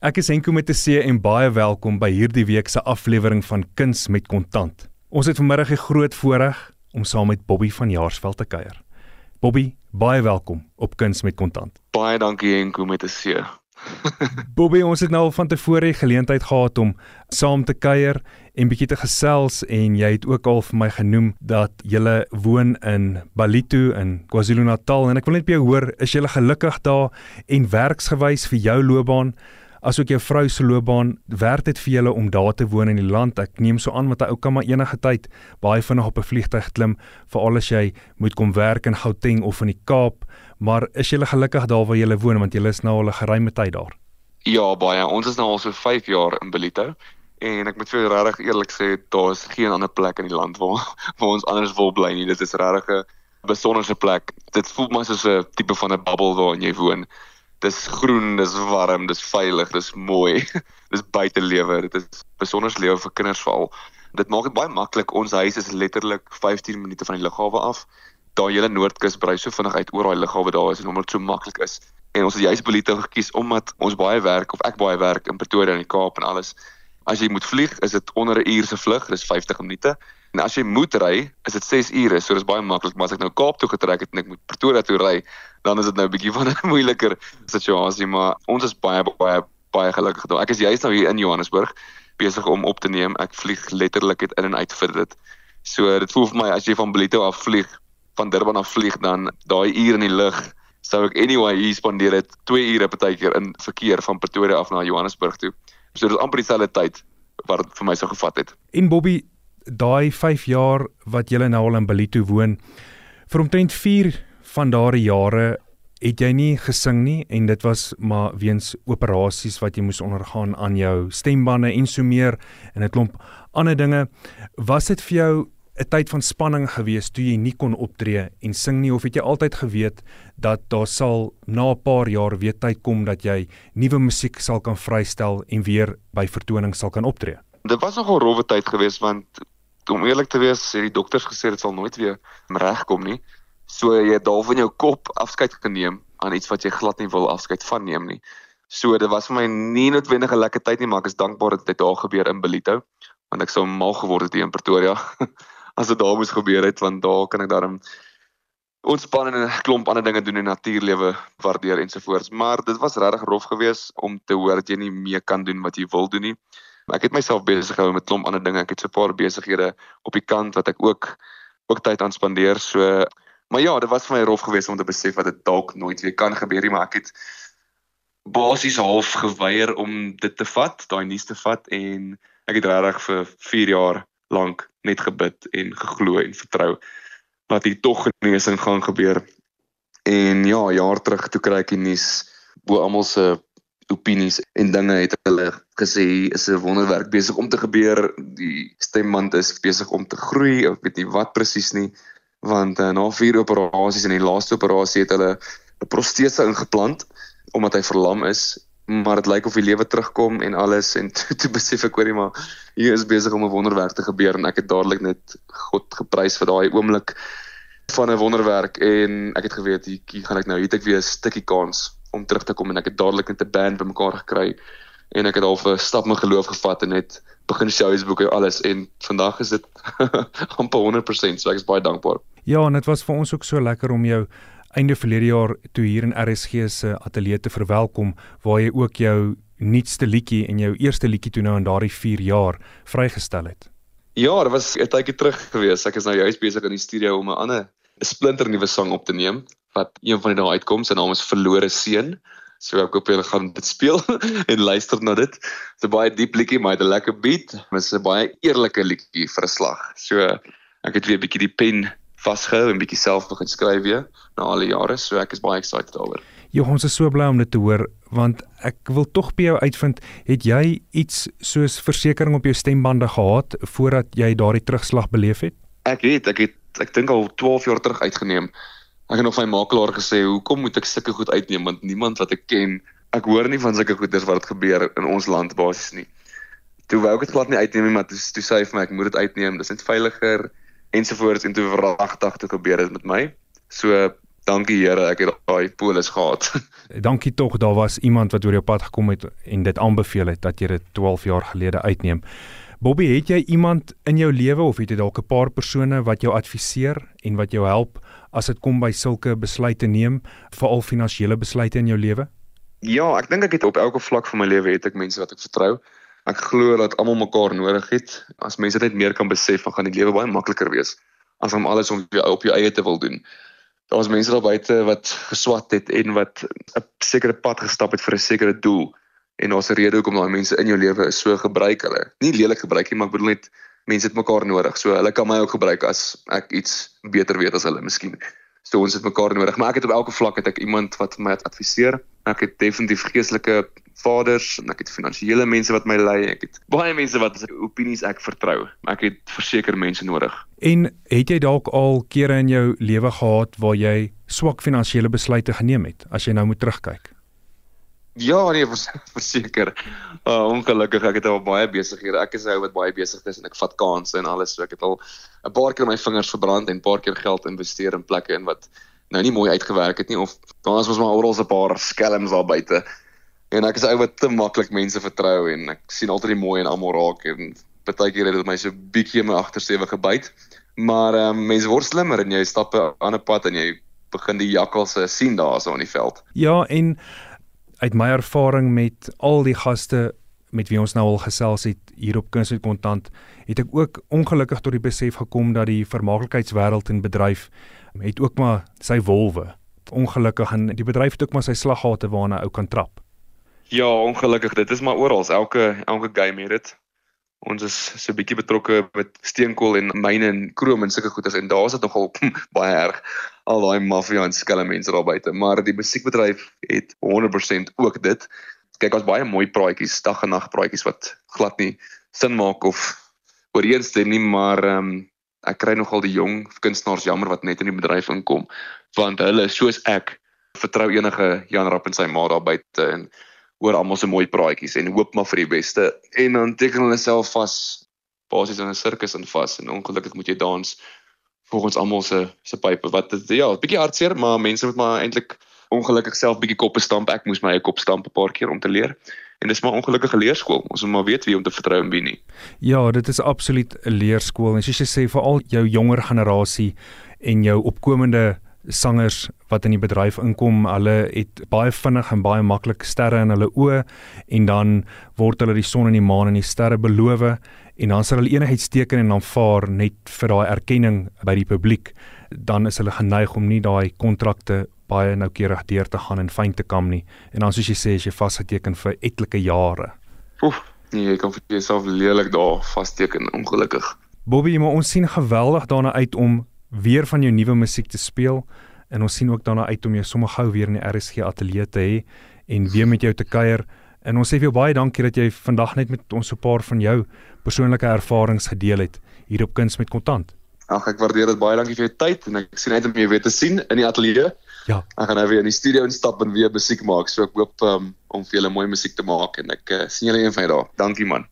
Ek is Henko met 'n C en baie welkom by hierdie week se aflewering van Kuns met Kontant. Ons het vanmiddag 'n groot voorreg om saam met Bobby van Jaarsveld te kuier. Bobby, baie welkom op Kuns met Kontant. Baie dankie Henko met 'n C. Bobby, ons het nou al van tevore geleentheid gehad om saam te kuier en bietjie te gesels en jy het ook al vir my genoem dat jy woon in Balito in KwaZulu-Natal en ek wil net by jou hoor, is jy gelukkig daar en werksgewys vir jou loopbaan? Asook jou vrou se loopbaan, werk dit vir julle om daar te woon in die land? Ek neem so aan met 'n ou kan maar enige tyd baie vinnig op 'n vliegtuig klim, veral as jy moet kom werk in Gauteng of in die Kaap, maar is jy gelukkig daar waar jy woon want jy is nou al 'n geruime tyd daar? Ja, baie. Ons is nou al so 5 jaar in Belito en ek moet vir jou regtig eerlik sê, daar is geen ander plek in die land waar waar ons anders wil bly nie. Dit is regtig 'n besonderse plek. Dit voel maar soos 'n tipe van 'n bubble waarin jy woon dis groen, dis warm, dis veilig, dis mooi. dis buitelewe. Dit is besonder lewe vir kinders veral. Dit maak dit baie maklik. Ons huis is letterlik 15 minute van die lughawe af. Daai hele Noordkus brei so vinnig uit oor daai lughawe daar is en omdat dit so maklik is. En ons het juist Belito gekies omdat ons baie werk of ek baie werk in Pretoria in die Kaap en alles. As jy moet vlieg, is dit onder 'n uur se vlug, dis 50 minute. En as jy moet ry, is dit 6 ure, so dis baie maklik, maar as ek nou Kaap toe getrek het en ek moet Pretoria toe ry, dan is dit nou 'n bietjie van 'n moeiliker situasie, maar ons is baie baie baie gelukkig daar. Ek is juist nou hier in Johannesburg besig om op te neem. Ek vlieg letterlik uit in en uit vir dit. So dit voel vir my as jy van Belito af vlieg, van Durban af vlieg dan daai uur in die lug sou ek anyway hier spandeer het 2 ure partykeer in verkeer van Pretoria af na Johannesburg toe. So dit is amper dieselfde tyd wat vir my sou gevat het. En Bobby, daai 5 jaar wat jy nou al in Belito woon, vir omtrent 4 van daardie jare het jy nie gesing nie en dit was maar weens operasies wat jy moes ondergaan aan jou stembande en so meer en 'n klomp ander dinge. Was dit vir jou 'n tyd van spanning geweest toe jy nie kon optree en sing nie of het jy altyd geweet dat daar sal na 'n paar jaar weer tyd kom dat jy nuwe musiek sal kan vrystel en weer by vertonings sal kan optree? Dit was nogal rowwe tyd geweest want om eerlik te wees, het die dokters gesê dit sal nooit weer regkom nie. So jy het daar van jou kop afskeid geneem aan iets wat jy glad nie wil afskeid van neem nie. So dit was vir my nie noodwendig 'n lekker tyd nie, maar ek is dankbaar dat dit daar gebeur in Belito, want ek sou mal geword het in Pretoria as dit daar moes gebeur het, want daar kan ek daarom ontspan en 'n klomp ander dinge doen in natuurlewe waardeer ensovoorts. Maar dit was regtig rof geweest om te hoor dat jy nie meer kan doen wat jy wil doen nie. Maar ek het myself besig gehou met klomp ander dinge. Ek het so 'n paar besighede op die kant wat ek ook ook tyd aan spandeer. So maar ja, dit was vir my rof geweest om te besef dat dit dalk nooit weer kan gebeur nie, maar ek het basies half geweier om dit te vat, daai nuus te vat en ek het regtig vir 4 jaar lank net gebid en geglo en vertrou dat dit tog genesing gaan gebeur. En ja, jaar terug toe kry ek die nuus bo almal se opinies en dinge het hulle gesê is 'n wonderwerk besig om te gebeur. Die stemband is besig om te groei. Ek weet nie wat presies nie want uh, na vier operasies en die laaste operasie het hulle 'n protese ingeplant omdat hy verlam is, maar dit lyk of die lewe terugkom en alles en toe, toe besef ek hoorie maar hier is besig om 'n wonderwerk te gebeur en ek het dadelik net God geprys vir daai oomblik van 'n wonderwerk en ek het geweet hier gaan ek nou hier het ek weer 'n stukkie kans om terug te kom en ek het dadelik net 'n band bymekaar gekry en ek het al 'n stap my geloof gevat en net begin shows boek en alles en vandag is dit amper 100% so ek is baie dankbaar. Ja, en dit was vir ons ook so lekker om jou einde verlede jaar toe hier in RSG se ateljee te verwelkom waar jy ook jou nuutste liedjie en jou eerste liedjie toe nou in daardie 4 jaar vrygestel het. Ja, dit was 'n tydjie terug gewees. Ek is nou juist besig in die studio om 'n ander 'n splinter nuwe sang op te neem wat een van die dae uitkom. Sy naam is Verlore Seun. So ek hoop julle gaan dit speel en luister na dit. Dit is 'n baie diep liedjie, maar dit 'n lekker beat. Dit is 'n baie eerlike liedjie vir 'n slag. So ek het weer 'n bietjie die pen vasgehou en bietjie self begin skryf weer na al die jare. So ek is baie excited daaroor. Jo, ons is so bly om dit te hoor want ek wil tog by jou uitvind, het jy iets soos versekerings op jou stembande gehad voordat jy daardie terugslag beleef het? Ek het, ek het ek dink al 12 jaar terug uitgeneem ek het nog my makelaar gesê hoekom moet ek sulke goed uitneem? Want niemand wat ek ken ek hoor nie van sulke goeders wat gebeur in ons land basies nie. Toe wou ek dit glad nie uitneem nie maar toe toe sê hy vir my ek moet dit uitneem. Dis net veiliger ensovoorts. En toe verragtig toe gebeur dit met my. So dankie Here, ek het daai polis gehad. dankie tog daar was iemand wat oor jou pad gekom het en dit aanbeveel het dat jy dit 12 jaar gelede uitneem. Bobby, het jy iemand in jou lewe of het jy dalk 'n paar persone wat jou adviseer en wat jou help as dit kom by sulke besluite neem, veral finansiële besluite in jou lewe? Ja, ek dink ek het op elke vlak van my lewe het ek mense wat ek vertrou. Ek glo dat almal mekaar nodig het. As mense net meer kan besef, dan gaan die lewe baie makliker wees as om alles op jou op jou eie te wil doen daar's mense daar buite wat geswat het en wat 'n sekere pad gestap het vir 'n sekere doel en daar's 'n rede hoekom daai mense in jou lewe is so gebruik hulle. Nie lelik gebruik nie, maar ek bedoel net mense het mekaar nodig. So hulle kan my ook gebruik as ek iets beter weet as hulle miskien. So ons het mekaar nodig, maar ek het op elke vlak het ek iemand wat my adviseer. Ek het definitief geestelike vaders en ek het finansiële mense wat my lei. Ek het baie mense wat opinies ek vertrou. Ek het verseker mense nodig. En het jy dalk al kere in jou lewe gehad waar jy swak finansiële besluite geneem het as jy nou moet terugkyk? Ja, nee, verseker. Uh, ongelukkig ek het al baie besighede. Ek is 'n ou wat baie besig is en ek vat kansse en alles. So ek het al 'n paar keer my vingers verbrand en 'n paar keer geld investeer in plekke in wat nou nie mooi uitgewerk het nie of daar was maar oral 'n paar skelms daar buite. En ek is 'n ou wat te maklik mense vertrou en ek sien altyd die mooi en almal raak en baie keer het dit my so bietjie in my agtersteewe gebyt. Maar ehm um, mense word slimmer en jy stap 'n ander pad en jy begin die jakkalse sien daarso in die veld. Ja, en uit my ervaring met al die gaste met wie ons nou al gesels het hier op Kuns met Kontant, het ek ook ongelukkig tot die besef gekom dat die vermaaklikheidswêreld en bedryf het ook maar sy wolwe. Ongelukkig en die bedryf het ook maar sy slaggate waarna ou kan trap. Ja, ongelukkig, dit is maar oral. Elke elke game het dit. Ons is so 'n bietjie betrokke met steenkool en myne en krom en sulke goeders en daar's dit nogal baie erg al daai maffia en skelm mense daar buite, maar die musiekbedryf het 100% ook dit. Kyk, ons baie mooi praatjies, dag en nag praatjies wat glad nie sin maak of ooreenstem nie, maar ehm um, ek kry nogal die jong kunstenaars jammer wat net in die bedryf inkom want hulle soos ek vertrou enige Jan Rapp en sy ma daar buite en hoor almal se mooi praatjies en hoop maar vir die beste en dan teken hulle self vas basies in 'n sirkus in vas en ongelukkig moet jy dans volgens almal se se pype wat dit ja, 'n bietjie hartseer, maar mense moet maar eintlik ongelukkig self bietjie koppe stamp. Ek moes my eie kop stamp 'n paar keer om te leer. En dis maar ongelukkige leerskool. Ons moet maar weet wie om te vertrou en wie nie. Ja, dit is absoluut 'n leerskool en soos jy sê vir al jou jonger generasie en jou opkomende sangers wat in die bedryf inkom, hulle het baie vinnig en baie maklik sterre in hulle oë en dan word hulle die son en die maan en die sterre beloof en dan sal hulle enigiets teken en aanvaar net vir daai erkenning by die publiek. Dan is hulle geneig om nie daai kontrakte baie noukeurig deur te gaan en fyn te kam nie. En dan soos jy sê, as jy vasgeteken vir etlike jare. Oef, nee, jy kan vir jouself lelik daar vasteken ongelukkig. Bobby, maar ons sien geweldig daarna uit om weer van jou nuwe musiek te speel en ons sien ook daarna uit om jou sommer gou weer in die RSG ateljee te hê en weer met jou te kuier. En ons sê vir jou baie dankie dat jy vandag net met ons so 'n paar van jou persoonlike ervarings gedeel het hier op Kuns met Kontant. Ag ek waardeer dit baie dankie vir jou tyd en ek sien uit om jou weer te sien in die ateljee. Ja. Ek gaan nou weer in die studio instap en weer musiek maak. So ek hoop um, om vir julle mooi musiek te maak en ek uh, sien julle eendag daar. Dankie man.